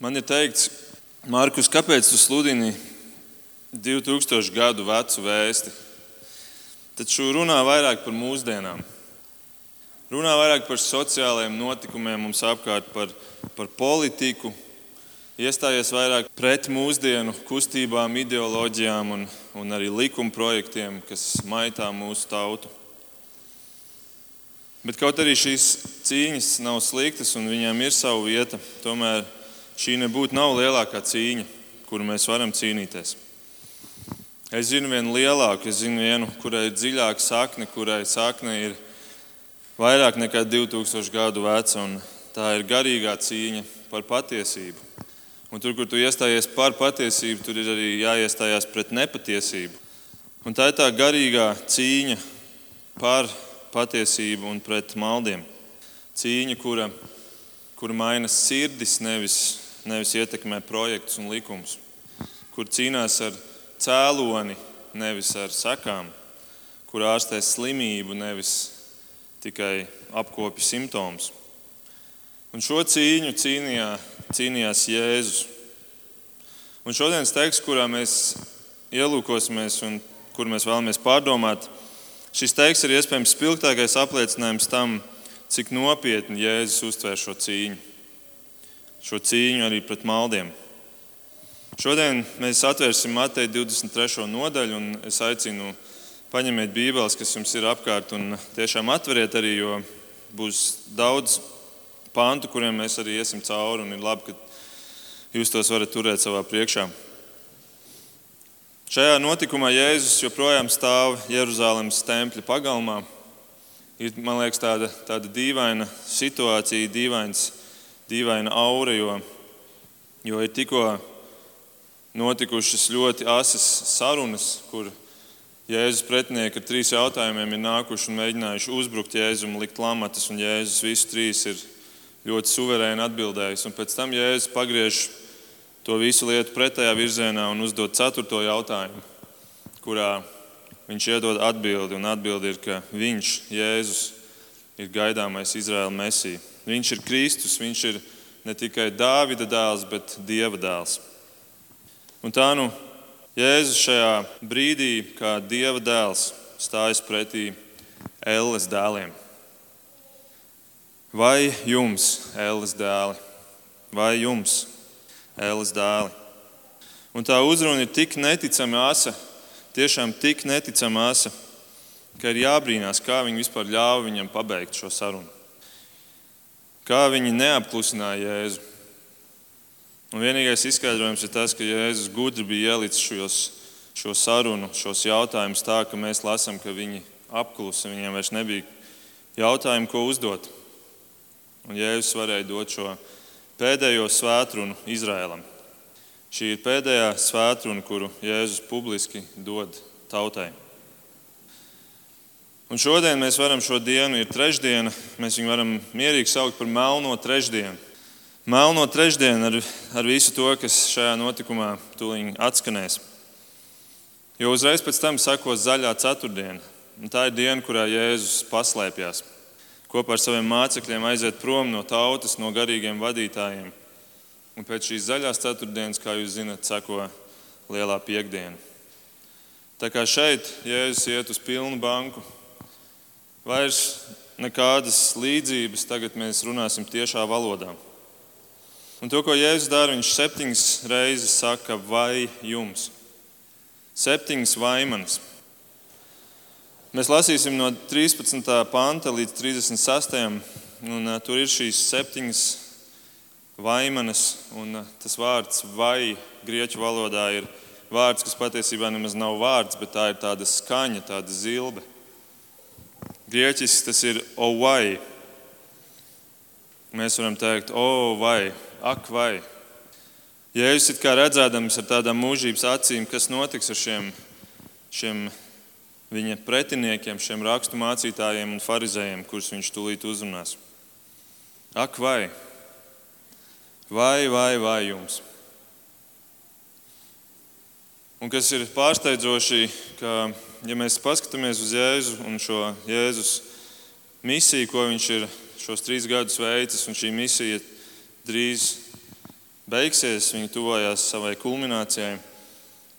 Man ir teikts, Mārkus, kāpēc tu sludini 2000 gadu vecu vēsti? Taču runā vairāk par mūsdienām. Runā vairāk par sociālajiem notikumiem mums apkārt, par, par politiku, iestājies vairāk pret mūsdienu kustībām, ideoloģijām un, un arī likuma projektiem, kas maitā mūsu tautu. Bet kaut arī šīs cīņas nav sliktas un viņām ir sava vieta, tomēr šī nebūtu nav lielākā cīņa, kuru mēs varam cīnīties. Es zinu vienu lielāku, es zinu vienu, kurai ir dziļāka sakne, kurai sakne ir vairāk nekā 2000 gadu veca, tā ir garīgā cīņa par patiesību. Un tur, kur tu iestājies par patiesību, tur ir arī jāiestājās pret nepatiesību. Un tā ir tā garīgā cīņa par patiesību un pret maldiem. Cīņa, kura, kura maina sirdis, nevis nevis ietekmē projektus un likumus, kur cīnās ar cēloni, nevis ar sekām, kur ārstē slimību, nevis tikai apkopja simptomus. Un šo cīņu cīnījā, cīnījās Jēzus. Un šodienas teksts, kurā mēs ielūkosimies un kur mēs vēlamies pārdomāt, šis teksts ir iespējams spilgtākais apliecinājums tam, cik nopietni Jēzus uztver šo cīņu šo cīņu arī pret maldiem. Šodien mēs atvērsim Mateja 23. nodaļu, un es aicinu paņemiet Bībeles, kas jums ir apkārt, un tiešām atveriet arī, jo būs daudz pāntu, kuriem mēs arī iesim cauri, un ir labi, ka jūs tos varat turēt savā priekšā. Šajā notikumā Jēzus joprojām stāv Jeruzalemes tempļa pagalmā. Ir, man liekas, tāda, tāda dīvaina situācija, dīvains dīvaina aura, jo, jo ir tikko notikušas ļoti asas sarunas, kur Jēzus pretinieki ar trīs jautājumiem ir nākuši un mēģinājuši uzbrukt Jēzum, likt lamatas, un Jēzus visus trīs ir ļoti suverēni atbildējis. Un pēc tam Jēzus pagriež to visu lietu pretējā virzienā un uzdod ceturto jautājumu, kurā viņš iedod atbildi. Un atbildi ir, ka viņš, Jēzus, ir gaidāmais Izraēla mesija. Viņš ir Kristus, viņš ir ne tikai Dāvida dēls, bet Dieva dēls. Un tā nu Jēzus šajā brīdī, kā Dieva dēls, stājas pretī Elles dēliem. Vai jums, Elles dēli, vai jums, Elles dēli? Un tā uzruna ir tik neticami asa, tiešām tik neticami asa, ka ir jābrīnās, kā viņi vispār ļāva viņam pabeigt šo sarunu. Kā viņi neapklusināja Jēzu? Un vienīgais izskaidrojums ir tas, ka Jēzus gudri bija ielicis šos, šo sarunu, šos jautājumus tā, ka mēs lasām, ka viņi apklusa, viņiem vairs nebija jautājumu, ko uzdot. Un Jēzus varēja dot šo pēdējo svētrunu Izrēlam. Šī ir pēdējā svētruna, kuru Jēzus publiski dod tautai. Un šodien mēs varam šo dienu, ir trešdiena, mēs viņu varam mierīgi saukt par melno trešdienu. Melno trešdienu ar, ar visu to, kas šajā notikumā tūlīt atskanēs. Jo uzreiz pēc tam sekos zaļā ceturtdiena. Un tā ir diena, kurā Jēzus paslēpjas. Kopā ar saviem mācekļiem aiziet prom no tautas, no garīgiem vadītājiem. Un pēc šīs zaļās ceturtdienas, kā jūs zinat, seko lielā piekdiena. Tā kā šeit Jēzus iet uz pilnu banku, Vairs nekādas līdzības, tagad mēs runāsim tiešā valodā. Un to, ko Jēzus dara, viņš septiņas reizes saka, vai jums? Septiņas vaimanas. Mēs lasīsim no 13. panta līdz 36. Un, uh, tur ir šīs septiņas vaimanas, un uh, tas vārds vai grieķu valodā ir vārds, kas patiesībā nemaz nav vārds, bet tā ir tāda skaņa, tāda zilbe. Grieķiski tas ir o vai. Mēs varam teikt, o vai, ak vai. Jēzus it kā redzēdams ar tādām mūžības acīm, kas notiks ar šiem, šiem viņa pretiniekiem, šiem rakstu mācītājiem un farizējiem, kurus viņš tūlīt uzrunās. Ak vai, vai, vai, vai jums? Un kas ir pārsteidzoši, ka ja mēs paskatāmies uz Jēzu un šo Jēzus misiju, ko viņš ir šos trīs gadus veicis, un šī misija drīz, beigsies, viņa tuvojās savai kulminācijai.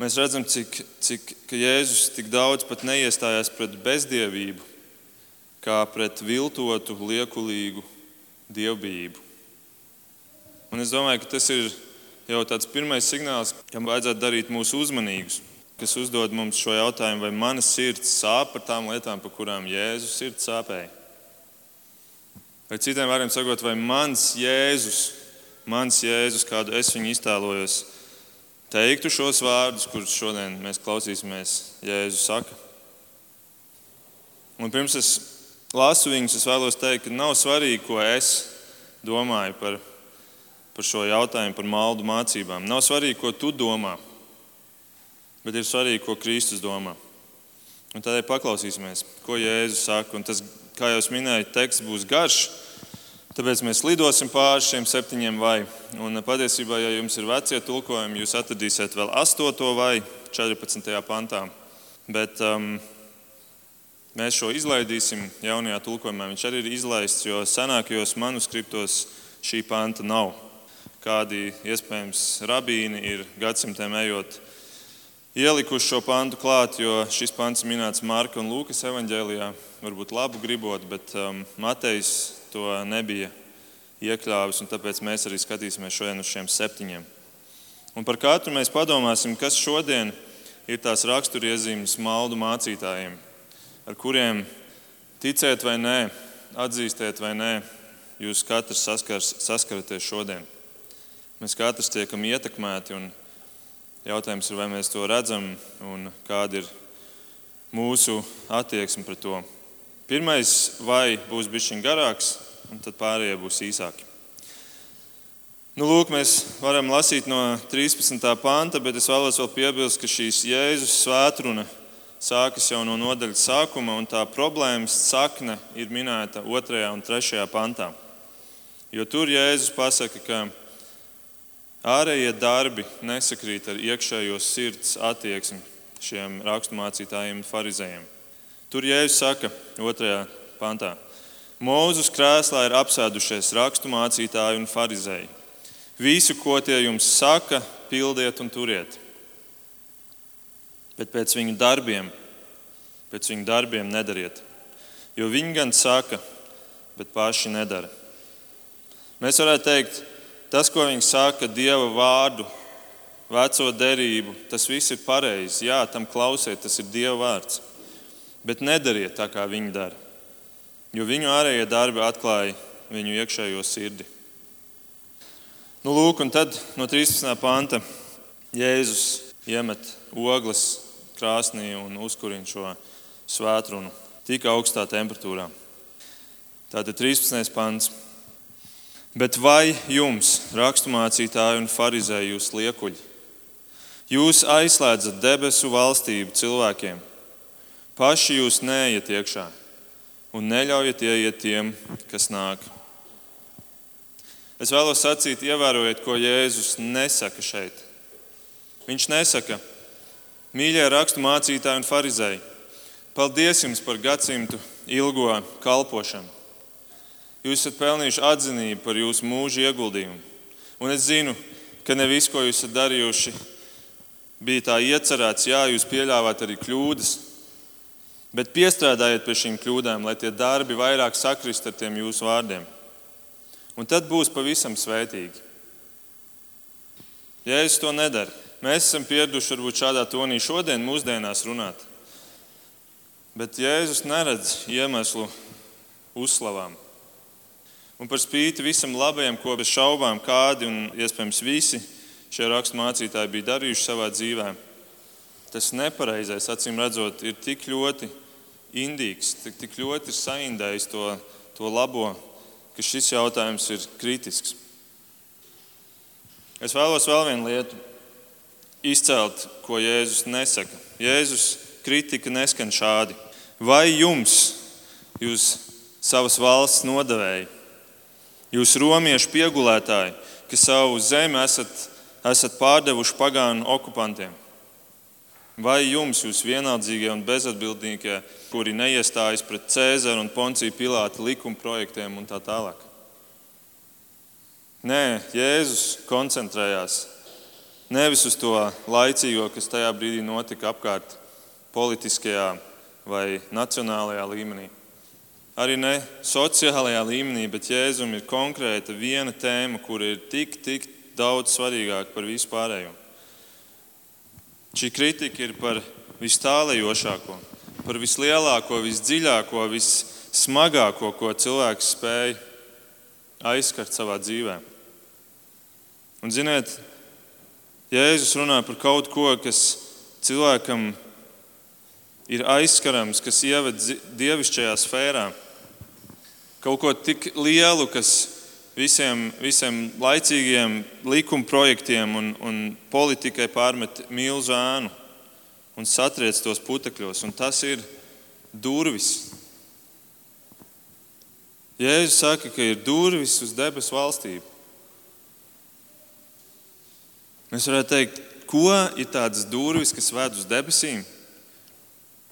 Mēs redzam, cik, cik Jēzus tik daudz pat neiestājās pret bezdievību, kā pret viltotu, liekulīgu dievbijību. Un es domāju, ka tas ir jau tāds pirmais signāls, kam vajadzētu darīt mūsu uzmanīgus, kas uzdod mums šo jautājumu, vai mana sirds sāp par tām lietām, par kurām Jēzus sirds sāpēja. Vai citiem vārdiem sakot, vai mans Jēzus, mans Jēzus, kādu es viņu iztēlojos, teiktu šos vārdus, kurus šodien mēs klausīsimies, Jēzus saka. Un pirms es lasu viņus, es vēlos teikt, ka nav svarīgi, ko es domāju par, par šo jautājumu, par maldu mācībām. Nav svarīgi, ko tu domā, bet ir svarīgi, ko Kristus domā. Un tādēļ paklausīsimies, ko Jēzus saka. Un tas, kā jau minēju, teksts būs garš. Tāpēc mēs lidosim pāri šiem septiņiem vai. Un patiesībā, ja jums ir vecie tulkojumi, jūs atradīsiet vēl 8. vai 14. pantā. Bet um, mēs šo izlaidīsim jaunajā tulkojumā. Viņš arī ir izlaists, jo senākajos manuskriptos šī panta nav. Kādi iespējams rabīni ir gadsimtiem ejot ielikuši šo pantu klāt, jo šis pants minēts Marka un Lūkas evanģēlijā. Varbūt labu gribot, bet um, Matejs to nebija iekļāvis, un tāpēc mēs arī skatīsimies šodien uz šiem septiņiem. Un par katru mēs padomāsim, kas šodien ir tās raksturiezīmes maldu mācītājiem, ar kuriem ticēt vai nē, atzīstiet vai nē, jūs katrs saskars, saskaraties šodien. Mēs katrs tiekam ietekmēti un Jautājums ir, vai mēs to redzam un kāda ir mūsu attieksme pret to. Pirmais vai būs bijis garāks, un tad pārējie būs īsāki. Nu, lūk, mēs varam lasīt no 13. panta, bet es vēlos vēl piebilst, ka šīs Jēzus svētruna sākas jau no nodaļas sākuma, un tā problēmas sakne ir minēta 2. un 3. pantā. Jo tur Jēzus pasaka, ka Ārējie darbi nesakrīt ar iekšējo sirds attieksmi šiem raksturmācītājiem un farizējiem. Tur Jēzus saka, 2. pantā, Mūzus krēslā ir apsēdušies raksturmācītāji un farizēji. Visu, ko tie jums saka, pildiet un turiet. Bet pēc viņu darbiem, pēc viņu darbiem nedariet. Jo viņi gan saka, bet paši nedara. Mēs varētu teikt, Tas, ko viņi saka, Dieva vārdu, veco derību, tas viss ir pareizi. Jā, tam klausiet, tas ir Dieva vārds. Bet nedariet tā, kā viņi dara. Jo viņu ārējie darbi atklāja viņu iekšējo sirdi. Nu, lūk, un tad no 13. panta Jēzus iemet ogles krāsnī un uzkurina šo svētrunu tik augstā temperatūrā. Tātad 13. pants. Bet vai jums, raksturmācītāji un farizēji, jūs liekuļi? Jūs aizslēdzat debesu valstību cilvēkiem, paši jūs neiet iekšā un neļaujat ieiet tiem, kas nāk. Es vēlos sacīt, ievērojiet, ko Jēzus nesaka šeit. Viņš nesaka, mīļie raksturmācītāji un farizēji, paldies jums par gadsimtu ilgo kalpošanu. Jūs esat pelnījuši atzinību par jūsu mūža ieguldījumu. Un es zinu, ka ne viss, ko jūs esat darījuši, bija tā iecerēts. Jā, jūs pieļāvāt arī kļūdas, bet piestrādājiet pie šīm kļūdām, lai tie darbi vairāk sakrist ar tiem jūsu vārdiem. Un tad būs pavisam svētīgi. Ja es to nedaru, mēs esam pieraduši varbūt šādā tonī šodien, mūsdienās runāt. Bet Jēzus neredz iemeslu uzslavām. Un par spīti visam labajam, ko bez šaubām kādi un iespējams visi šie raksturmācītāji bija darījuši savā dzīvē, tas nepareizais, acīm redzot, ir tik ļoti indīgs, tik, tik ļoti saindējis to, to labo, ka šis jautājums ir kritisks. Es vēlos vēl vienu lietu izcelt, ko Jēzus nesaka. Jēzus kritika neskan šādi. Vai jums, jūs savas valsts nodevēji, Jūs romiešu piegulētāji, kas savu zemi esat, esat pārdevuši pagānu okupantiem. Vai jums, jūs vienaldzīgie un bezatbildīgie, kuri neiestājas pret Cēzara un Ponciju Pilāta likuma projektiem un tā tālāk? Nē, Jēzus koncentrējās nevis uz to laicīgo, kas tajā brīdī notika apkārt politiskajā vai nacionālajā līmenī. Arī ne sociālajā līmenī, bet Jēzum ir konkrēta viena tēma, kur ir tik, tik daudz svarīgāka par visu pārējo. Šī kritika ir par vistālējošāko, par vislielāko, visdziļāko, vissmagāko, ko cilvēks spēj aizskart savā dzīvēm. Un, ziniet, Jēzus runā par kaut ko, kas cilvēkam ir aizskarams, kas ieved dievišķajā sfērā. Kaut ko tik lielu, kas visiem, visiem laicīgiem likuma projektiem un, un politikai pārmet milzu ēnu un satriec tos putekļos. Un tas ir durvis. Jēzus saka, ka ir durvis uz debesu valstību. Mēs varētu teikt, ko ir tādas durvis, kas ved uz debesīm?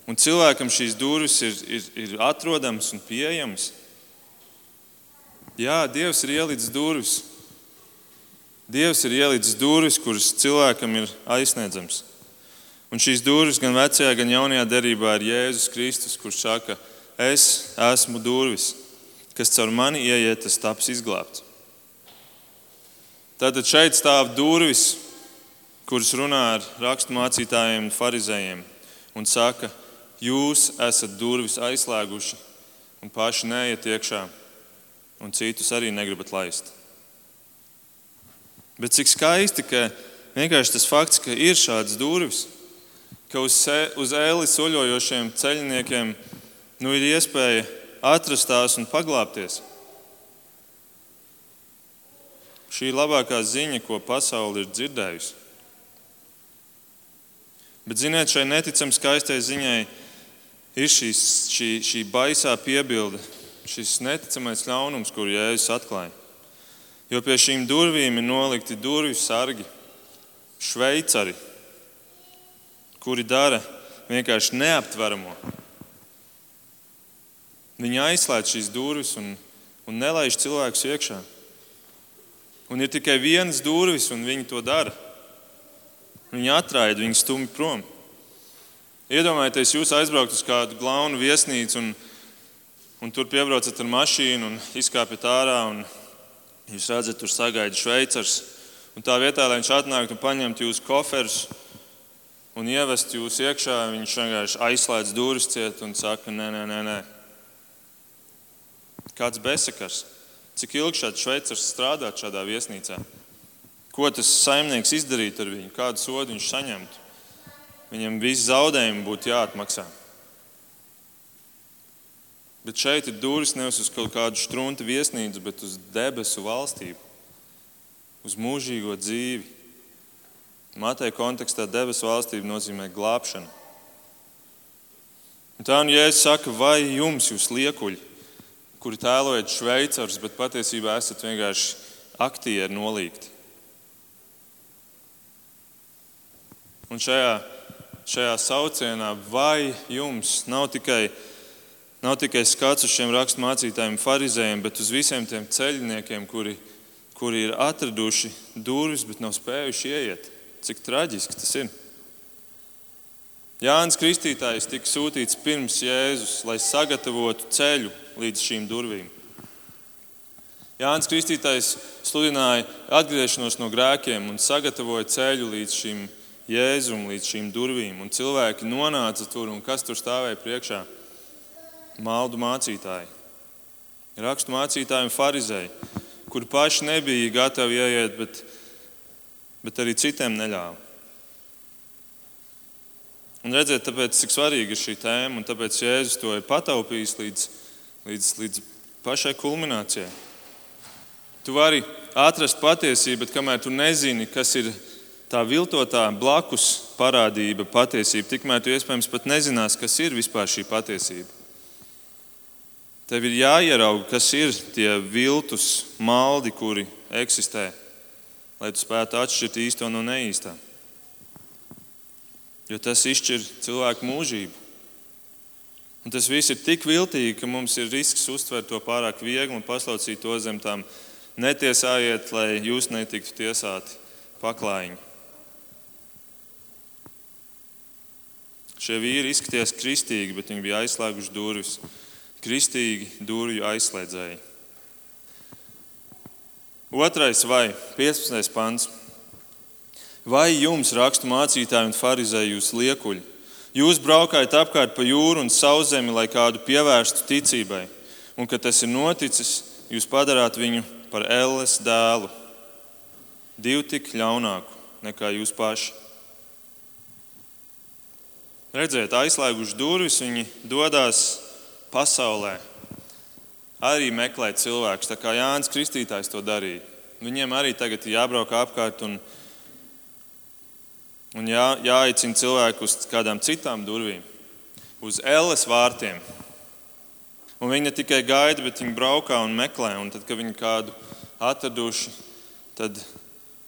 Un cilvēkam šīs durvis ir, ir, ir atrodamas un pieejamas. Jā, Dievs ir ielicis durvis. Dievs ir ielicis durvis, kuras cilvēkam ir aizsniedzams. Un šīs durvis gan vecajā, gan jaunajā derībā ir Jēzus Kristus, kurš saka, es esmu durvis, kas caur mani ieiet, tas taps izglābts. Tātad šeit stāv durvis, kurus runā ar raksturmācītājiem un farizējiem un saka, jūs esat durvis aizslēguši un paši neiet iekšā, un citus arī negribat laist. Bet cik skaisti, ka vienkārši tas fakts, ka ir šādas durvis, ka uz, uz ēli soļojošiem ceļniekiem nu, ir iespēja atrast tās un paglāpties. Šī ir labākā ziņa, ko pasaule ir dzirdējusi. Bet, ziniet, šai neticami skaistai ziņai ir šīs, šī, šī baisā piebilde, šis neticamais ļaunums, kuru Jēzus atklāja. Jo pie šīm durvīm ir nolikti durvju sargi, šveicari, kuri dara vienkārši neaptveramo. Viņi aizslēdz šīs durvis un, un nelaiž cilvēkus iekšā. Un ir tikai vienas durvis, un viņi to dara. Viņi atraida, viņi stumj prom. Iedomājieties, jūs aizbraukt uz kādu glaunu viesnīcu un, un tur piebraucat ar mašīnu un izkāpjat ārā. Un jūs redzat, tur sagaida šveicars. Un tā vietā, lai viņš atnāktu un paņemtu jūsu koferus un ievestu jūs iekšā, viņš vienkārši aizslēdz durvis ciet un saka, nē, nē, nē. nē. Kāds besakars? Cik ilgi šāds šveicars strādāt šādā viesnīcā? Ko tas saimnieks izdarītu ar viņu, kādu sodu viņš saņemtu. Viņam visi zaudējumi būtu jāatmaksā. Bet šeit ir durvis nevis uz kaut kādu struntu viesnīcu, bet uz debesu valstību, uz mūžīgo dzīvi. Mateja kontekstā debesu valstība nozīmē glābšanu. Un tā nu Jēzus saka, vai jums, jūs liekuļi, kuri tēlojat šveicarus, bet patiesībā esat vienkārši aktieri nolīgti. Un šajā, šajā saucienā, vai jums nav tikai, nav tikai skats uz šiem raksturmācītājiem, farizējiem, bet uz visiem tiem ceļniekiem, kuri, kuri ir atraduši durvis, bet nav spējuši ieiet? Cik traģiski tas ir? Jānis Kristītājs tika sūtīts pirms Jēzus, lai sagatavotu ceļu līdz šīm durvīm. Jānis Kristītājs sludināja atgriešanos no grēkiem un sagatavoja ceļu līdz šīm durvīm Jēzumu līdz šīm durvīm, un cilvēki nonāca tur, un kas tur stāvēja priekšā? Maldu mācītāji, rakstu mācītāji un farizēji, kuri paši nebija gatavi ieiet, bet, bet arī citiem neļāva. Un redziet, tāpēc, cik svarīga ir šī tēma, un tāpēc Jēzus to ir pataupījis līdz, līdz, līdz pašai kulminācijai. Tu vari atrast patiesību, bet kamēr tu nezini, kas ir tā viltotā blakus parādība, patiesība, tikmēr tu iespējams pat nezinās, kas ir vispār šī patiesība. Tev ir jāierauga, kas ir tie viltus maldi, kuri eksistē, lai tu spētu atšķirt īsto no neīstā. Jo tas izšķir cilvēku mūžību. Un tas viss ir tik viltīgi, ka mums ir risks uztvert to pārāk viegli un paslaucīt to zem tām netiesājiet, lai jūs netiktu tiesāti paklājiņi. Šie vīri izskatījās kristīgi, bet viņi bija aizslēguši durvis. Kristīgi durvju aizslēdzēji. Otrais vai 15. pants. Vai jums, rakstu mācītāji un farizēji, jūs liekuļi? Jūs braukājat apkārt pa jūru un sauszemi, lai kādu pievērstu ticībai, un kad tas ir noticis, jūs padarāt viņu par Elles dēlu, divu tik ļaunāku nekā jūs paši. Redziet, aizslēguši durvis, viņi dodas pasaulē. Arī meklēt cilvēkus, tā kā Jānis Kristītājs to darīja. Viņiem arī tagad ir jābrauk apkārt un, un jā, jāaicina cilvēku uz kādām citām durvīm, uz Elles vārtiem. Un viņi ne tikai gaida, bet viņi braukā un meklē. Un tad, kad viņi kādu atraduši, tad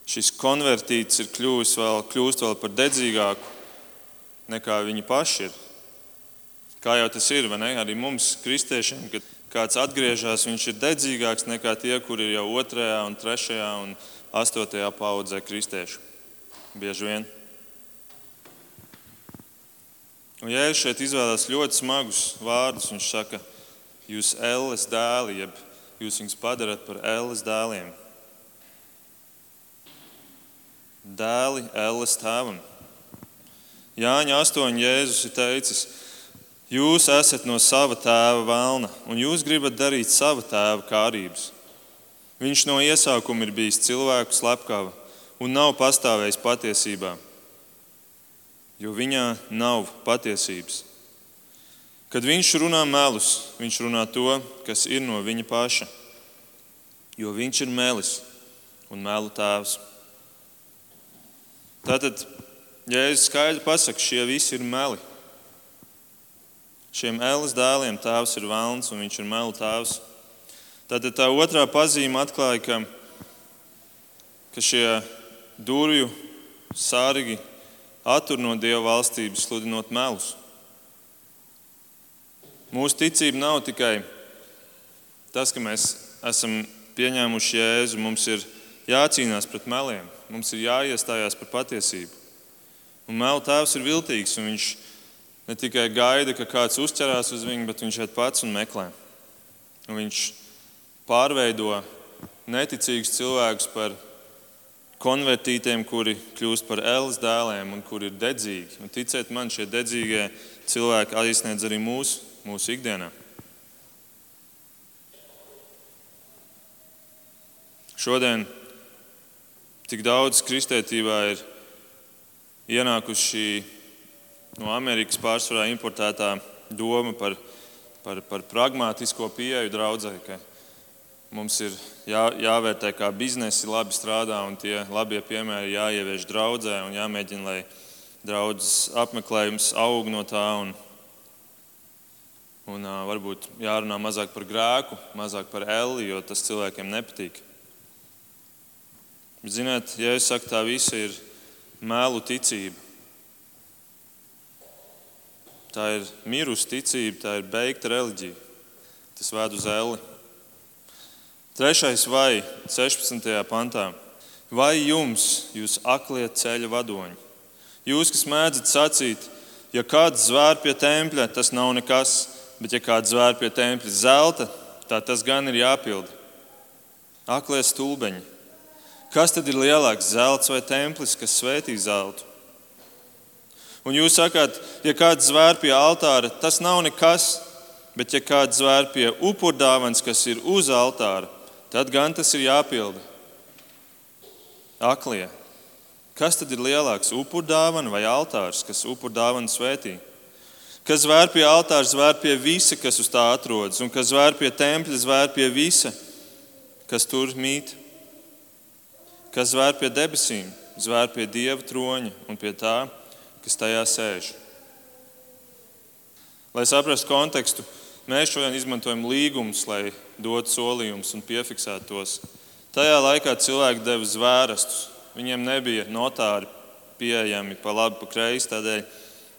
šis konvertīts ir kļuvis vēl, kļūst vēl par dedzīgāku nekā viņi paši ir. Kā jau tas ir, arī mums, kristiešiem, kad kāds atgriežas, viņš ir dedzīgāks nekā tie, kuri ir jau otrajā, un trešajā un astotajā paudzē kristieši. Bieži vien. Un Jēzus šeit izvēlās ļoti smagus vārdus. Viņš saka, jūs ēles dēli, jeb jūs viņus padarat par ēles dēliem. Dēli ēles tēvam. Jāņa 8. Jēzus ir teicis, jūs esat no sava tēva vēlna, un jūs gribat darīt sava tēva kārības. Viņš no iesākuma ir bijis cilvēku slepkava un nav pastāvējis patiesībā, jo viņā nav patiesības. Kad viņš runā melus, viņš runā to, kas ir no viņa paša, jo viņš ir melis un melu tēvs. Tātad Jēzus skaidri pasakā, šie visi ir meli. Šiem Ēlas dēliem tēvs ir vēlns un viņš ir melu tēvs. Tad tā otrā pazīme atklāja, ka, ka šie durvju sārgi attur no Dieva valstības, sludinot melus. Mūsu ticība nav tikai tas, ka mēs esam pieņēmuši Jēzu, mums ir jācīnās pret meliem, mums ir jāiestājās par patiesību. Un melu tēvs ir viltīgs, un viņš ne tikai gaida, ka kāds uzķerās uz viņu, bet viņš iet pats un meklē. Un viņš pārveido neticīgus cilvēkus par konvertītiem, kuri kļūst par Ēlas dēliem un kuri ir dedzīgi. Un ticiet man, šie dedzīgie cilvēki aizsniedz arī mūsu, mūsu ikdienā. Šodien tik daudz kristietībā ir ienākuši no Amerikas pārsvarā importētā doma par, par, par pragmatisko pieeju draudzē, ka mums ir jā, jāvērtē, kā biznesi labi strādā un tie labie piemēri jāievieš draudzē un jāmēģina, lai draudzes apmeklējums aug no tā. Un, un varbūt jārunā mazāk par grēku, mazāk par elli, jo tas cilvēkiem nepatīk. Bet, ziniet, ja es saku, tā visa ir mēlu ticība. Tā ir mirusi ticība, tā ir beigta reliģija. Tas ved uz elli. Trešais vai 16. pantā. Vai jums, jūs aklie ceļa vadoņi, jūs, kas mēdzat sacīt, ja kāds zvēr pie tempļa, tas nav nekas, bet ja kāds zvēr pie tempļa zelta, tā tas gan ir jāpilda. Aklie stulbeņi, Kas tad ir lielāks, zelts vai templis, kas svētī zeltu? Un jūs sakāt, ja kāds zvēr pie altāra, tas nav nekas, bet ja kāds zvēr pie upurdāvans, kas ir uz altāra, tad gan tas ir jāpilda. Aklie. Kas tad ir lielāks, upurdāvana vai altārs, kas upurdāvanu svētī? Kas zvēr pie altāra, zvēr pie visa, kas uz tā atrodas, un kas zvēr pie tempļa, zvēr pie visa, kas tur mīt kas zvēr pie debesīm, zvēr pie dieva troņa un pie tā, kas tajā sēž. Lai saprastu kontekstu, mēs šodien izmantojam līgumus, lai dotu solījumus un piefiksētu tos. Tajā laikā cilvēki deva zvērastus. Viņiem nebija notāri pieejami pa labi, pa kreisi. Tādēļ,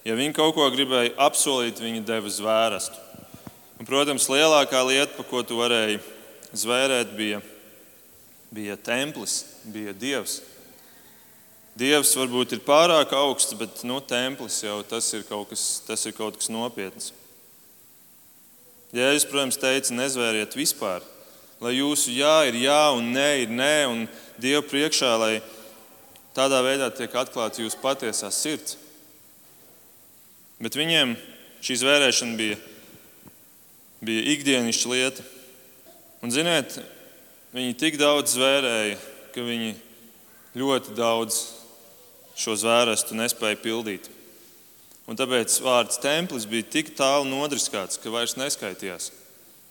ja viņi kaut ko gribēja apsolīt, viņi deva zvērstu. Un, protams, lielākā lieta, pa ko tu varēji zvērēt, bija bija templis, bija dievs. Dievs varbūt ir pārāk augsts, bet nu, templis jau tas ir kaut kas, tas ir kaut kas nopietns. Jēzus, protams, teica, nezvēriet vispār, lai jūsu jā ir jā un nē ir nē, un Dieva priekšā, lai tādā veidā tiek atklāta jūsu patiesā sirds. Bet viņiem šī zvērēšana bija, bija ikdienišķa lieta. Un, ziniet, viņi tik daudz zvērēja, ka viņi ļoti daudz šo zvērestu nespēja pildīt. Un tāpēc vārds templis bija tik tālu nodriskāts, ka vairs neskaitījās.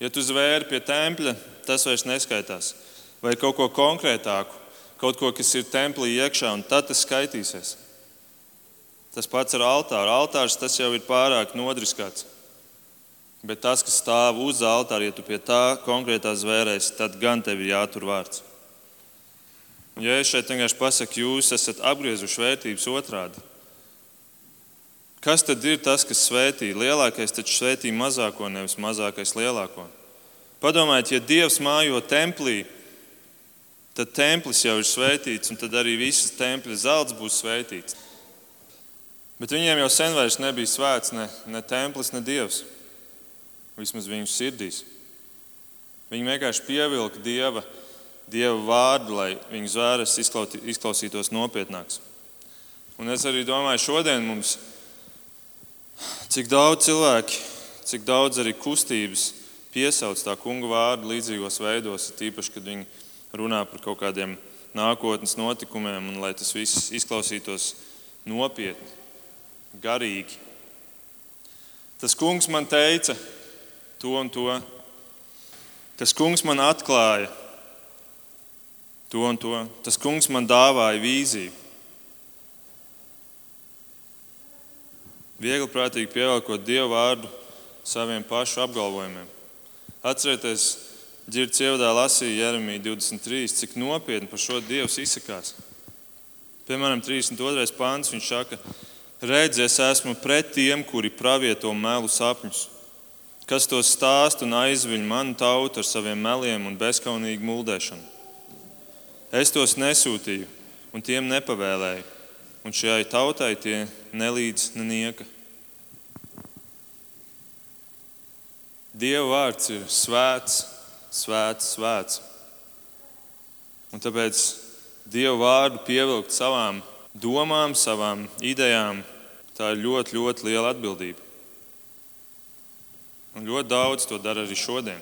Ja tu zvēri pie tempļa, tas vairs neskaitās. Vai kaut ko konkrētāku, kaut ko, kas ir templī iekšā, un tad tas skaitīsies. Tas pats ar altāru. Altārs tas jau ir pārāk nodriskāts. Bet tas, kas stāv uz altāra, ja tu pie tā konkrētā zvērēsi, tad gan tev ir jātur vārds. Ja es šeit vienkārši pasaku, jūs esat apgriezuši vērtības otrādi. Kas tad ir tas, kas svētī? Lielākais taču svētī mazāko, nevis mazākais lielāko. Padomājiet, ja Dievs mājo templī, tad templis jau ir svētīts, un tad arī visas tempļa zelts būs svētīts. Bet viņiem jau sen vairs nebija svēts ne, ne templis, ne dievs. Vismaz viņu sirdīs. Viņi vienkārši pievilka dieva, dieva vārdu, lai viņu zvēres izklausītos nopietnāks. Un es arī domāju, šodien mums cik daudz cilvēki, cik daudz arī kustības piesauc tā kunga vārdu līdzīgos veidos, tīpaši, kad viņi runā par kaut kādiem nākotnes notikumiem, un lai tas viss izklausītos nopietni garīgi. Tas kungs man teica to un to. Tas kungs man atklāja to un to. Tas kungs man dāvāja vīziju. Viegli prātīgi pievelkot dievu vārdu saviem pašu apgalvojumiem. Atcerieties, Girts ievadā lasīja Jeremiju 23, cik nopietni par šo dievu izsakās. Piemēram, 32. pāns viņš saka, ka Redzi, es esmu pret tiem, kuri pravieto melu sapņus, kas to stāst un aizviļ manu tautu ar saviem meliem un bezskaunīgu muldēšanu. Es tos nesūtīju un tiem nepavēlēju, un šai tautai tie nelīdz nenieka. Dieva vārds ir svēts, svēts, svēts. Un tāpēc Dieva vārdu pievilkt savām domām, savām idejām, tā ir ļoti, ļoti liela atbildība. Un ļoti daudz to dara arī šodien.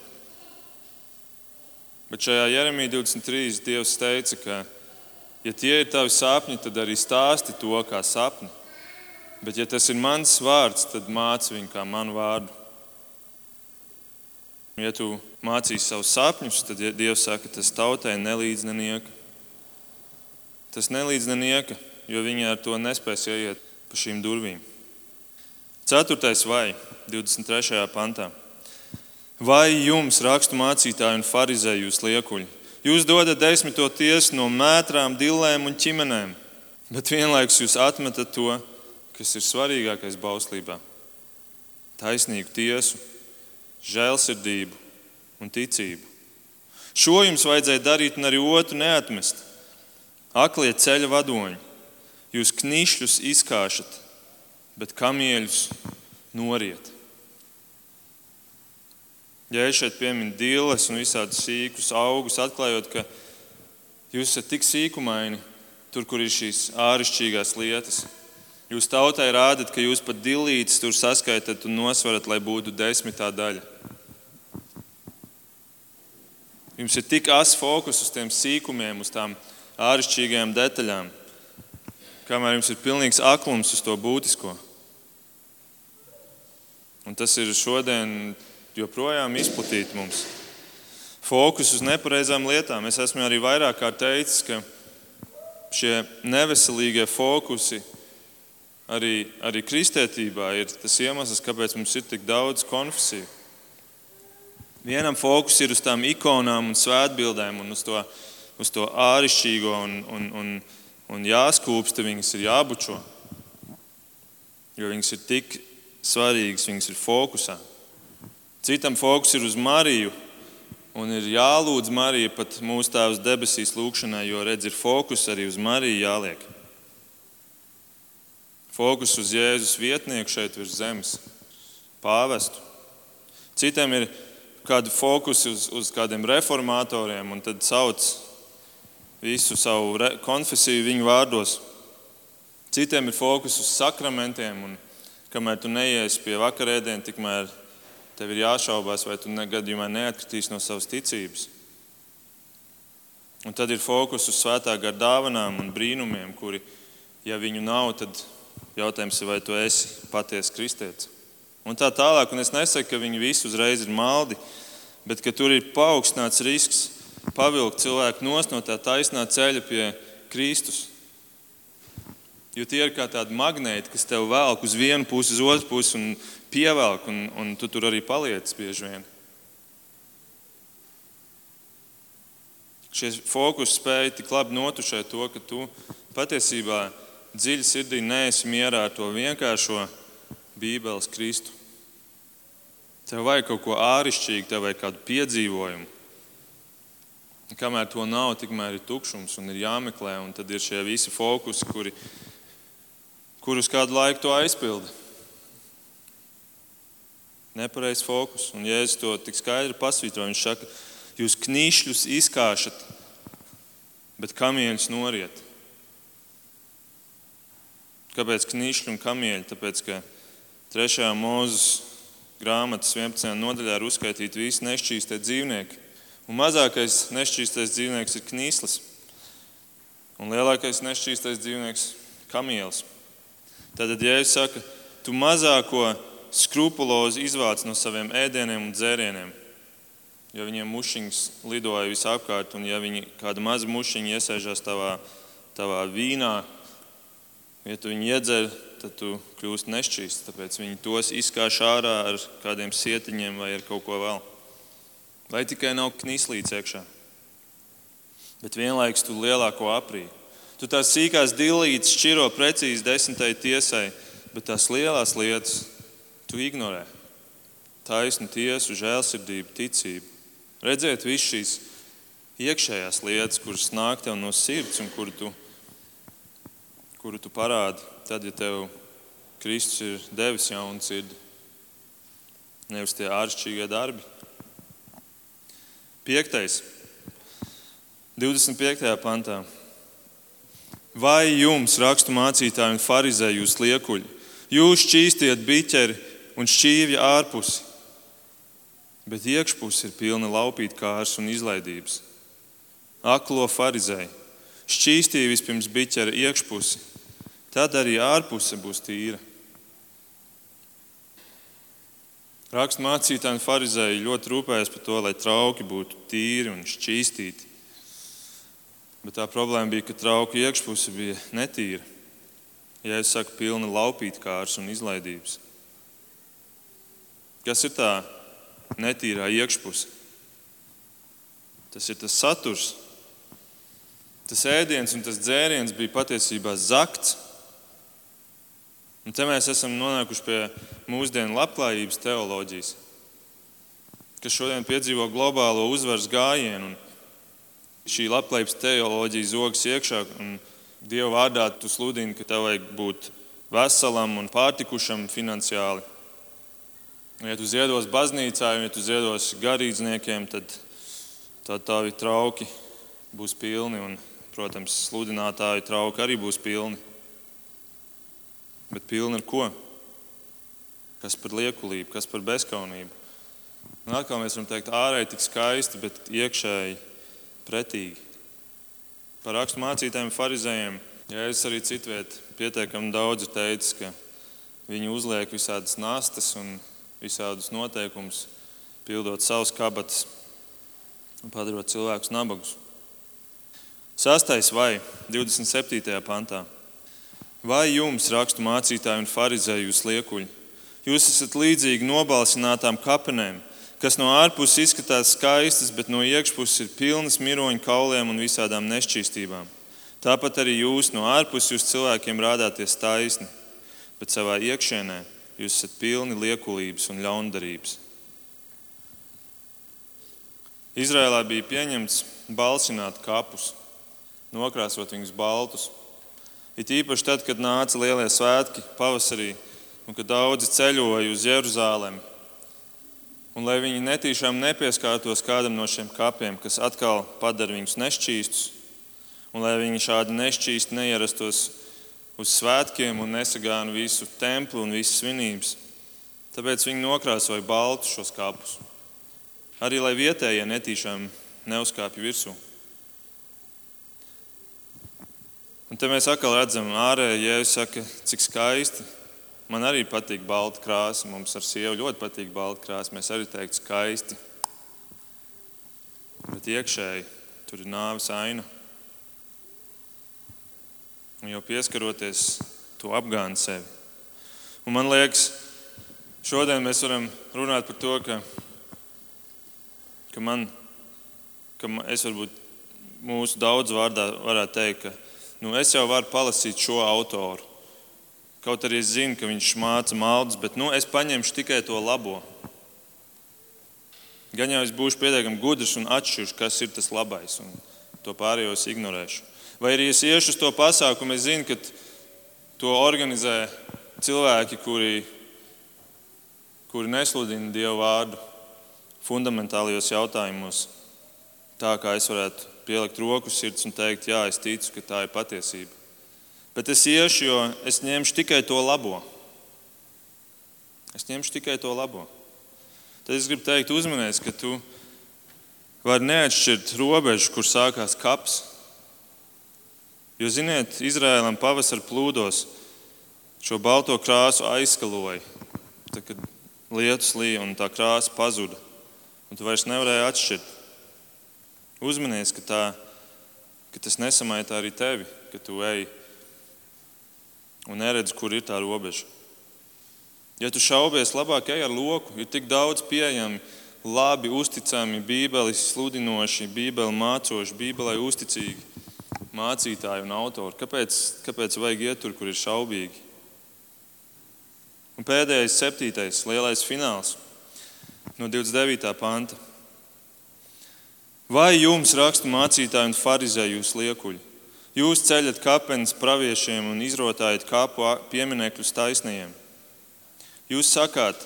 Bet šajā Jeremijā 23. Dievs teica, ka, ja tie ir tavi sapņi, tad arī stāsti to kā sapni. Bet, ja tas ir mans vārds, tad māci viņu kā manu vārdu. Ja tu mācīsi savus sapņus, tad Dievs saka, ka tas tautai nelīdz nenieka. Tas nelīdz nenieka jo viņi ar to nespēs ieiet pa šīm durvīm. Ceturtais vai 23. pantā. Vai jums, rakstu mācītāji un farizēji, jūs liekuļi? Jūs dodat desmito tiesu no mētrām, dillēm un ķimenēm, bet vienlaikus jūs atmetat to, kas ir svarīgākais bauslībā - taisnīgu tiesu, žēlsirdību un ticību. Šo jums vajadzēja darīt un arī otru neatmest. Aklie ceļa vadoņi, Jūs knišļus izkāšat, bet kamieļus noriet. Ja es šeit pieminu dīles un visādus sīkus augus, atklājot, ka jūs esat tik sīkumaini, tur, kur ir šīs āršķirīgās lietas, jūs tautai rādat, ka jūs pat dilītes tur saskaitat un nosverat, lai būtu desmitā daļa. Jums ir tik asa fokus uz tiem sīkumiem, uz tām āršķirīgajām detaļām kamēr jums ir pilnīgs aklums uz to būtisko. Un tas ir šodien joprojām izplatīts mums. Fokus uz nepareizām lietām. Es esmu arī vairāk kārt teicis, ka šie neveselīgie fokusi arī, arī kristietībā ir tas iemesls, kāpēc mums ir tik daudz konfesiju. Vienam fokus ir uz tām ikonām un svētbildēm un uz to, uz to āršķirīgo un, un, un, un jāskūpsta, viņas ir jābučo. Jo viņas ir tik svarīgas, viņas ir fokusā. Citam fokus ir uz Mariju Un ir jālūdz Marija pat mūsu Tēvs debesīs lūgšanai, jo redz, ir fokus arī uz Mariju jāliek. Fokus uz Jēzus vietnieku šeit virs zemes, pāvestu. Citiem ir kādi fokusi uz, uz kādiem reformatoriem, un tad sauc visu savu konfesiju viņu vārdos. Citiem ir fokus uz sakramentiem, un kamēr tu neiesi pie vakarēdiena, tikmēr tev ir jāšaubās, vai tu negadījumā neatkritīs no savas ticības. Un tad ir fokus uz svētā gara dāvanām un brīnumiem, kuri, ja viņu nav, tad jautājums ir, vai tu esi patiesa kristietis. Un tā tālāk, un es nesaku, ka viņi visi uzreiz ir maldi, bet tur ir paaugstināts risks pavilkt cilvēku no tā taisnā ceļa pie Kristus. Jo tie ir kā tādi magnēti, kas tev velk uz vienu pusi, uz otru pusi un pievelk, un, un tu tur arī paliec bieži vien. Šie fokus spēja tik labi notušēt to, ka tu patiesībā dziļi sirdī neesi mierā ar to vienkāršo Bībeles Kristu. Tev vajag kaut ko āršķirīgu, tev vajag kādu piedzīvojumu. Kamēr to nav, tikmēr ir tukšums un ir jāmeklē. Un tad ir šie visi fokusi, kuri, kurus kādu laiku to aizpilda. Nepareizs fokus. Un Jēzus to tik skaidri pasvītro. Viņš saka, jūs knīšļus izkāšat, bet kamieļus noriet. Kāpēc knīšļi un kamieļi? Tāpēc, ka 3. mūzes grāmatas 11. nodaļā ir uzskaitīti visi nešķīstie dzīvnieki. Un mazākais nešķīstais dzīvnieks ir knīslis, un lielākais nešķīstais dzīvnieks ir kamielis. Tad, ja es saku, tu mazāko skrupulozi izvāc no saviem ēdieniem un dzērieniem, jo viņiem mušiņas lidoja visapkārt, un ja viņi kāda maza mušiņa iesēžās tavā, tavā vīnā, ja tu viņu iedzer, tad tu kļūsi nešķīsts. Tāpēc viņi tos izkāš ārā ar kādiem sietiņiem vai ar kaut ko vēl. Vai tikai nav knislīts iekšā, bet vienlaikus tu lielāko aprīju. Tu tās sīkās dilītes šķiro precīzi desmitai tiesai, bet tās lielās lietas tu ignorē. Taisnu tiesu, žēlsirdību, ticību. Redzēt visas šīs iekšējās lietas, kuras nāk tev no sirds un kuru tu, kuru tu parādi tad, ja tev Kristus ir devis jaunu sirdi, nevis tie āršķirīgie darbi. Piektais, 25. pantā. Vai jums, rakstu mācītāji un farizēji, jūs liekuļi, jūs šķīstiet biķeri un šķīvja ārpusi, bet iekšpusi ir pilna laupīt kārs un izlaidības. Aklo farizēji, šķīstīja vispirms biķera iekšpusi, tad arī ārpuse būs tīra. Rakstu mācītāji un farizēji ļoti rūpējas par to, lai trauki būtu tīri un šķīstīti. Bet tā problēma bija, ka trauka iekšpuse bija netīra. Ja es saku, pilna laupītkārs un izlaidības. Kas ir tā netīrā iekšpuse? Tas ir tas saturs. Tas ēdiens un tas dzēriens bija patiesībā zakts Un te mēs esam nonākuši pie mūsdienu labklājības teoloģijas, kas šodien piedzīvo globālo uzvaras gājienu. Šī labklājības teoloģija zogas iekšā, Dieva vārdā tu sludini, ka tev vajag būt veselam un pārtikušam finansiāli. Ja tu ziedos baznīcā, ja tu ziedos garīdzniekiem, tad, tad tavi trauki būs pilni, un, protams, sludinātāju trauki arī būs pilni bet pilna ar ko? Kas par liekulību, kas par bezskaunību. Un atkal mēs varam teikt, ārēji tik skaisti, bet iekšēji pretīgi. Par rakstu mācītājiem, farizējiem, ja es arī citviet pietiekami daudz ir teicis, ka viņi uzliek visādas nastas un visādus noteikumus, pildot savus kabatas un padarot cilvēkus nabagus. Sastais vai 27. pantā. Vai jums, rakstu mācītāji un farizēji, jūs liekuļi? Jūs esat līdzīgi nobalsinātām kapenēm, kas no ārpuses izskatās skaistas, bet no iekšpuses ir pilnas miroņu kauliem un visādām nešķīstībām. Tāpat arī jūs no ārpuses jūs cilvēkiem rādāties taisni, bet savā iekšienē jūs esat pilni liekulības un ļaundarības. Izrēlā bija pieņemts balsināt kapus, nokrāsot viņus baltus. It īpaši tad, kad nāca lielie svētki pavasarī un kad daudzi ceļoja uz Jeruzalemi. Un lai viņi netīšām nepieskārtos kādam no šiem kapiem, kas atkal padara viņus nešķīstus, un lai viņi šādi nešķīsti neierastos uz svētkiem un nesagānu visu templi un visas svinības. Tāpēc viņi nokrāsoja baltu šos kapus. Arī lai vietējie netīšām neuzkāpja virsū. Un te mēs atkal redzam, ārēji Jēzus saka, cik skaisti. Man arī patīk balta krāsa. Mums ar sievu ļoti patīk balta krāsa. Mēs arī teiktu skaisti. Bet iekšēji tur ir nāves aina. Un jau pieskaroties, to apgāna sevi. Un man liekas, šodien mēs varam runāt par to, ka, ka, man, ka es varbūt mūsu daudz vārdā varētu teikt, ka nu, es jau varu palasīt šo autoru. Kaut arī es zinu, ka viņš māca maldus, bet nu, es paņemšu tikai to labo. Gan jau es būšu pietiekami gudrs un atšķiršu, kas ir tas labais, un to pārējo es ignorēšu. Vai arī es iešu uz to pasākumu, es zinu, ka to organizē cilvēki, kuri, kuri nesludina Dievu vārdu fundamentālajos jautājumos. Tā kā es varētu pielikt roku sirds un teikt, jā, es ticu, ka tā ir patiesība. Bet es iešu, jo es ņemšu tikai to labo. Es ņemšu tikai to labo. Tad es gribu teikt, uzmanies, ka tu vari neatšķirt robežu, kur sākās kaps Jo, ziniet, Izrēlam pavasara plūdos šo balto krāsu aizskaloja. Tad, kad lietus līja un tā krāsa pazuda, un tu vairs nevarēji atšķirt. Uzmanies, ka, tā, ka tas nesamaitā arī tevi, ka tu ej un neredzi, kur ir tā robeža. Ja tu šaubies, labāk ej ar loku. Ir tik daudz pieejami, labi, uzticami, bībeles sludinoši, bībeli mācoši, bībelē uzticīgi mācītāji un autori. Kāpēc, kāpēc vajag iet tur, kur ir šaubīgi? Un pēdējais, septītais, lielais fināls no 29. panta. Vai jums, rakstu mācītāji un farizēji, jūs liekuļi? Jūs ceļat kapenes praviešiem un izrotājat kāpu pieminekļus taisnajiem. Jūs sakāt,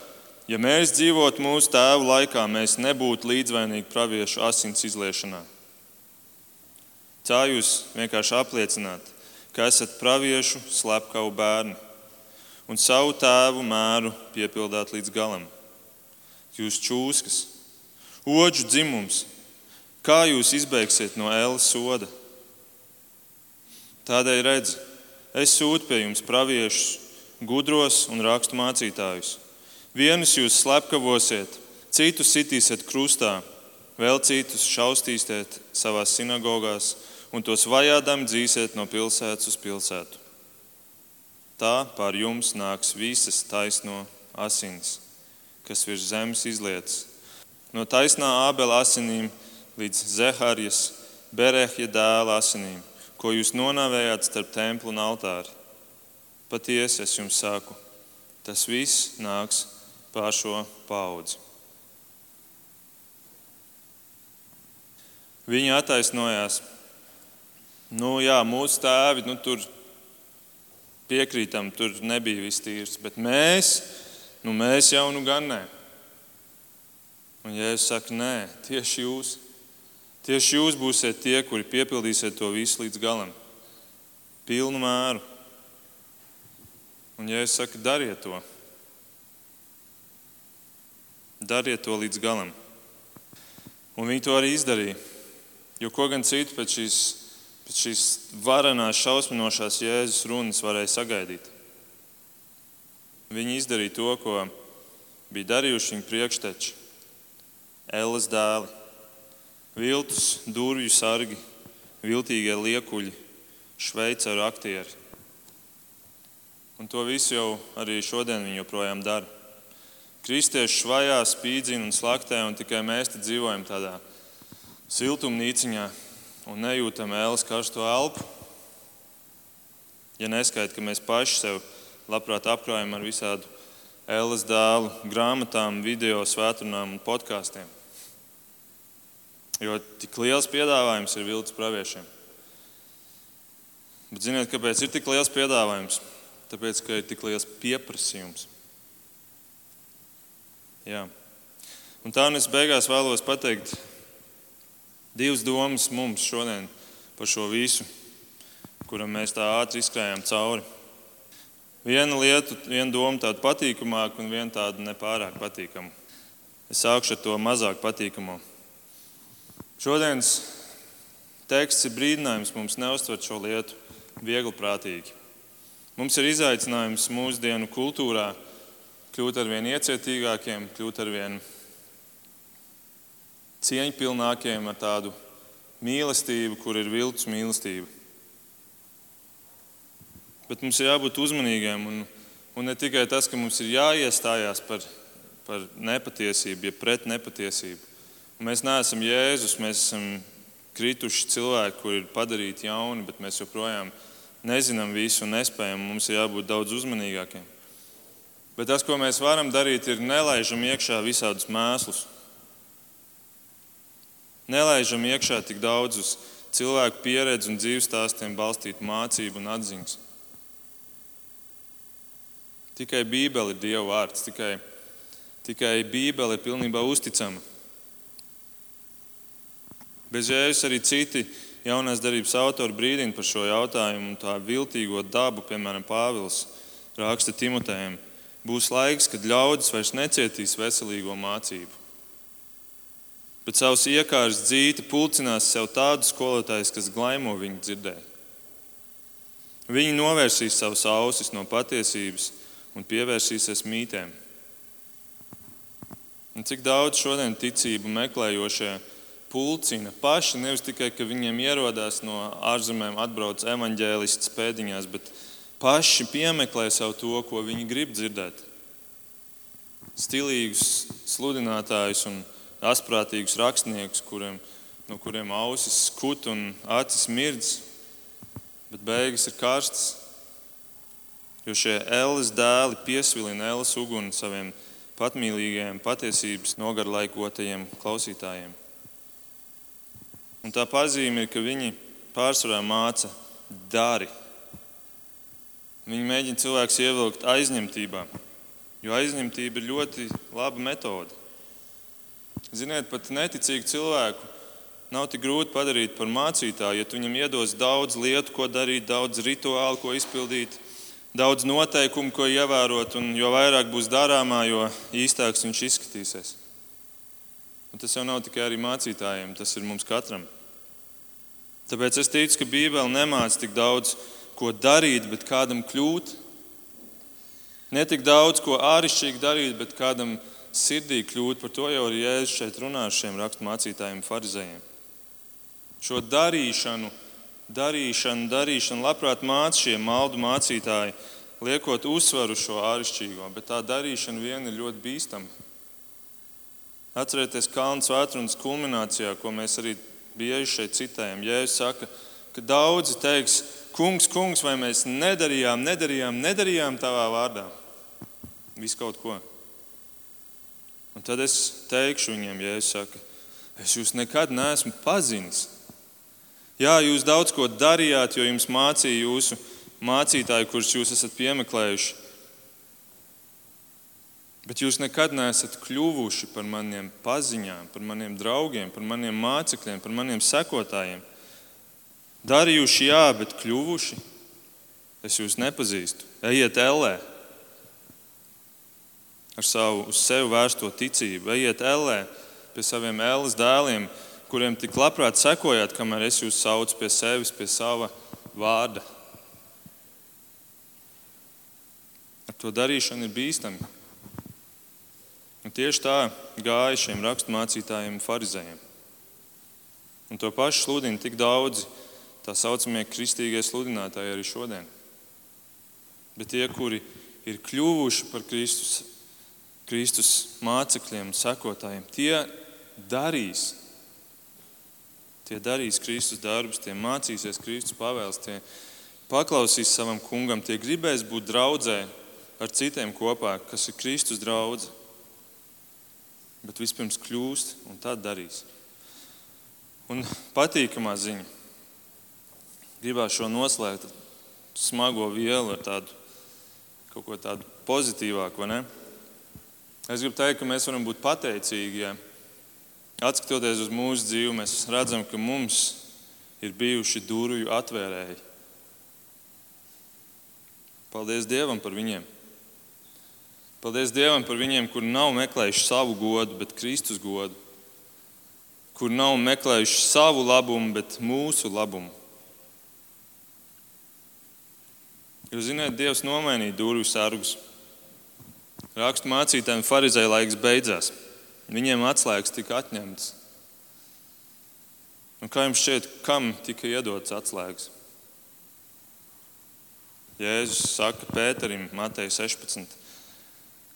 ja mēs dzīvotu mūsu tēvu laikā, mēs nebūtu līdzvainīgi praviešu asins izliešanā. Tā jūs vienkārši apliecināt, ka esat praviešu slepkavu bērni un savu tēvu mēru piepildāt līdz galam. Jūs čūskas, oģu dzimums, kā jūs izbeigsiet no ēlas soda? Tādēļ redz, es sūtu pie jums praviešus, gudros un rakstu mācītājus. Vienus jūs slepkavosiet, citus sitīsiet krustā, vēl citus šaustīsiet savās sinagogās un tos vajādami dzīsiet no pilsētas uz pilsētu. Tā pār jums nāks visas taisno asins, kas virs zemes izlietas. No taisnā ābela asinīm līdz Zehārijas, Berehja dēla asinīm, ko jūs nonāvējāt starp templi un altāri. Patiesi es jums saku, tas viss nāks pār šo paudzi. Viņi attaisnojās Nu, jā, mūsu tēvi nu, tur piekrītam, tur nebija viss tīrs, bet mēs, nu, mēs jau nu gan nē. Un Jēzus saka, nē, tieši jūs. Tieši jūs būsiet tie, kuri piepildīsiet to visu līdz galam. Pilnu mēru. Un Jēzus saka, dariet to. Dariet to līdz galam. Un viņi to arī izdarīja. Jo ko gan citu pēc šīs pēc šīs varenās, šausminošās Jēzus runas varēja sagaidīt. Viņi izdarīja to, ko bija darījuši viņa priekšteči, Ēlas dēli, viltus, durvju sargi, viltīgie liekuļi, šveicaru aktieri. Un to visu jau arī šodien viņi joprojām dara. Kristieši švajā, spīdzina un slaktē, un tikai mēs te dzīvojam tādā siltumnīciņā, un nejūtam ēles karsto elpu, ja neskaidrs, ka mēs paši sev labprāt apkrājam ar visādu ēles dēlu grāmatām, video, svētdienām un podkāstiem. Jo tik liels piedāvājums ir viltus praviešiem. Bet ziniet, kāpēc ir tik liels piedāvājums? Tāpēc, ka ir tik liels pieprasījums. Jā. Un tā un es beigās vēlos pateikt divas domas mums šodien par šo visu, kuram mēs tā ātri izkrājām cauri. Viena lieta, viena doma tāda patīkamāka un viena tāda nepārāk patīkama. Es sākšu ar to mazāk patīkamo. Šodienas teksts ir brīdinājums mums neustvert šo lietu viegli prātīgi. Mums ir izaicinājums mūsdienu kultūrā kļūt ar vien iecietīgākiem, kļūt ar vien cieņpilnākiem, ar tādu mīlestību, kur ir viltus mīlestība. Bet mums ir jābūt uzmanīgiem, un, un ne tikai tas, ka mums ir jāiestājās par, par nepatiesību, ja pret nepatiesību. Mēs neesam Jēzus, mēs esam krituši cilvēki, kuri ir padarīti jauni, bet mēs joprojām nezinām visu un nespējam. Mums ir jābūt daudz uzmanīgākiem. Bet tas, ko mēs varam darīt, ir nelaižam iekšā visādus mēslus. Nelaižam iekšā tik daudz uz cilvēku pieredzi un dzīves stāstiem balstītu mācību un atziņas. Tikai Bībele ir Dieva vārds, tikai, tikai Bībele ir pilnībā uzticama. Bez jēzus arī citi jaunās darbības autori brīdina par šo jautājumu un tā viltīgo dabu, piemēram, Pāvils raksta Timotejam. Būs laiks, kad ļaudis vairs necietīs veselīgo mācību. Bet savus iekārtas dzīti pulcinās sev tādus skolotājus, kas glaimo viņu dzirdēju. Viņi novērsīs savus ausis no patiesības un pievērsīsies mītēm. Un cik daudz šodien ticību meklējošie pulcina paši, nevis tikai, ka viņiem ierodās no ārzemēm atbrauc evaņģēlists pēdiņās, bet paši piemeklē sev to, ko viņi grib dzirdēt. Stilīgus sludinātājus un asprātīgus rakstniekus, kuriem, no kuriem ausis skut un acis mirdz, bet beigas ir karstas. Jo šie ēles dēli piesvilina ēles uguni saviem patmīlīgajiem, patiesības nogarlaikotajiem klausītājiem. Un tā pazīme ir, ka viņi pārsvarā māca dari. Viņi mēģina cilvēkus ievilkt aizņemtībā, jo aizņemtība ir ļoti laba metode. Ziniet, pat neticīgu cilvēku nav tik grūti padarīt par mācītāju, ja tu viņam iedos daudz lietu, ko darīt, daudz rituālu, ko izpildīt, daudz noteikumu, ko ievērot, un jo vairāk būs darāmā, jo īstāks viņš izskatīsies. Un tas jau nav tikai arī mācītājiem, tas ir mums katram. Tāpēc es ticu, ka Bībele nemāca tik daudz ko darīt, bet kādam kļūt. Ne tik daudz ko āršķirīgi darīt, bet kādam sirdī kļūt. Par to jau ir Jēzus šeit runā ar šiem raksturmācītājiem, farizējiem. Šo darīšanu, darīšanu, darīšanu labprāt māca šie maldu mācītāji, liekot uzsvaru šo āršķirīgo, bet tā darīšana vien ir ļoti bīstama. Atcerieties Kalnu svētdienas kulminācijā, ko mēs arī bieži šeit citējam. Jēzus saka, ka daudzi teiks, kungs, kungs, vai mēs nedarījām, nedarījām, nedarījām tavā vārdā. Visu kaut ko. Un tad es teikšu viņiem, ja es saku, es jūs nekad neesmu pazinis. Jā, jūs daudz ko darījāt, jo jums mācīja jūsu mācītāji, kurus jūs esat piemeklējuši. Bet jūs nekad neesat kļuvuši par maniem paziņām, par maniem draugiem, par maniem mācekļiem, par maniem sekotājiem. Darījuši, jā, bet kļuvuši. Es jūs nepazīstu. Ejiet ellē ar savu uz sevi vērsto ticību. Ejiet ellē pie saviem ēles dēliem, kuriem tik labprāt sekojāt, kamēr es jūs saucu pie sevis, pie sava vārda. Ar to darīšanu ir bīstami. Un tieši tā gāja šiem raksturmācītājiem, farizējiem. Un to pašu sludina tik daudzi tā saucamie kristīgie sludinātāji arī šodien. Bet tie, kuri ir kļuvuši par Kristus, Kristus mācekļiem, sekotājiem, tie darīs. Tie darīs Kristus darbus, tie mācīsies Kristus pavēles, tie paklausīs savam kungam, tie gribēs būt draudzē ar citiem kopā, kas ir Kristus draugs bet vispirms kļūst un tad darīs. Un patīkamā ziņa. Gribētu šo noslēgt smago vielu ar tādu kaut ko tādu pozitīvāku, vai ne? Es gribu teikt, ka mēs varam būt pateicīgi, ja atskatoties uz mūsu dzīvi, mēs redzam, ka mums ir bijuši durvju atvērēji. Paldies Dievam par viņiem! Paldies Dievam par viņiem, kur nav meklējuši savu godu, bet Kristus godu, kur nav meklējuši savu labumu, bet mūsu labumu. Jūs zināt, Dievs nomainīja durvju sargus. Rakstu mācītājiem farizēja laiks beidzās. Viņiem atslēgas tika atņemtas. Un kā jums šķiet, kam tika iedotas atslēgas? Jēzus saka Pēterim, Matei 16.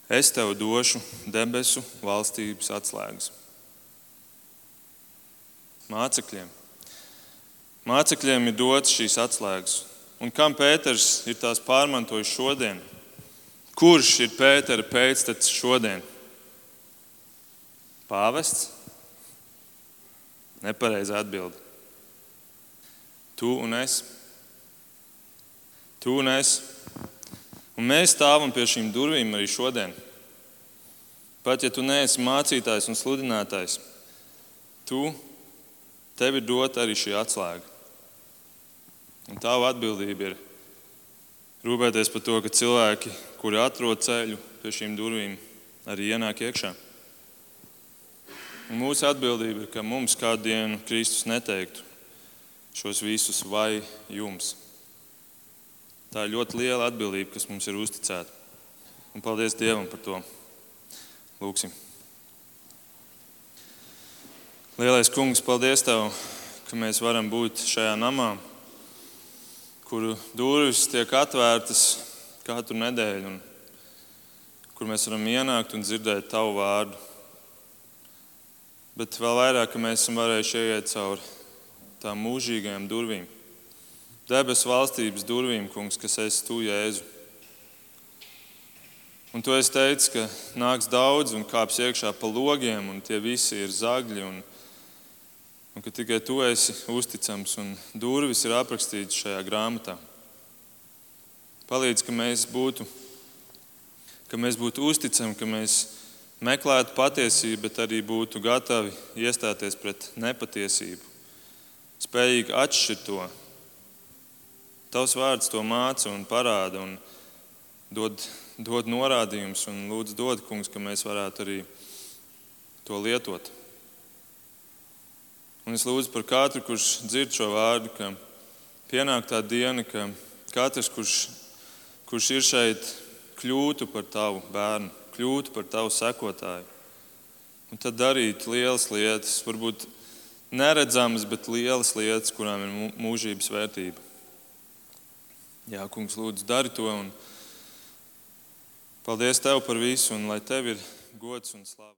Es tev došu debesu valstības atslēgas. Mācekļiem. Mācekļiem ir dots šīs atslēgas. Un kam Pēters ir tās pārmantojis šodien? Kurš ir Pētera pēctecis šodien? Pāvests? Nepareiza atbilde. Tu un es. Tu un es. Un mēs stāvam pie šīm durvīm arī šodien. Pat ja tu neesi mācītājs un sludinātājs, tu, tev ir dota arī šī atslēga. Un tava atbildība ir rūpēties par to, ka cilvēki, kuri atrod ceļu pie šīm durvīm, arī ienāk iekšā. Un mūsu atbildība ir, ka mums kādu dienu Kristus neteiktu šos visus vai jums. Tā ir ļoti liela atbildība, kas mums ir uzticēta. Un paldies Dievam par to. Lūksim. Lielais kungs, paldies Tev, ka mēs varam būt šajā namā kuru durvis tiek atvērtas katru nedēļu, un kur mēs varam ienākt un dzirdēt tavu vārdu. Bet vēl vairāk, ka mēs esam varējuši ieiet cauri tām mūžīgajām durvīm, debesu valstības durvīm, kungs, kas esi tu, Jēzu. Un tu esi teicis, ka nāks daudz un kāps iekšā pa logiem, un tie visi ir zagļi. Un, un ka tikai tu esi uzticams un durvis ir aprakstītas šajā grāmatā. Palīdz, ka mēs būtu, ka mēs būtu uzticami, ka mēs meklētu patiesību, bet arī būtu gatavi iestāties pret nepatiesību, spējīgi atšķirt to. Tavs vārds to māca un parāda un dod, dod norādījumus, lūdzu, dod, kungs, ka mēs varētu arī to lietot. Un es lūdzu par katru, kurš dzird šo vārdu, ka pienāk tā diena, ka katrs, kurš, kurš ir šeit, kļūtu par tavu bērnu, kļūtu par tavu sekotāju. Un tad darīt lielas lietas, varbūt neredzamas, bet lielas lietas, kurām ir mūžības vērtība. Jā, kungs, lūdzu, dari to. Un paldies tev par visu, un lai tev ir gods un slāpes.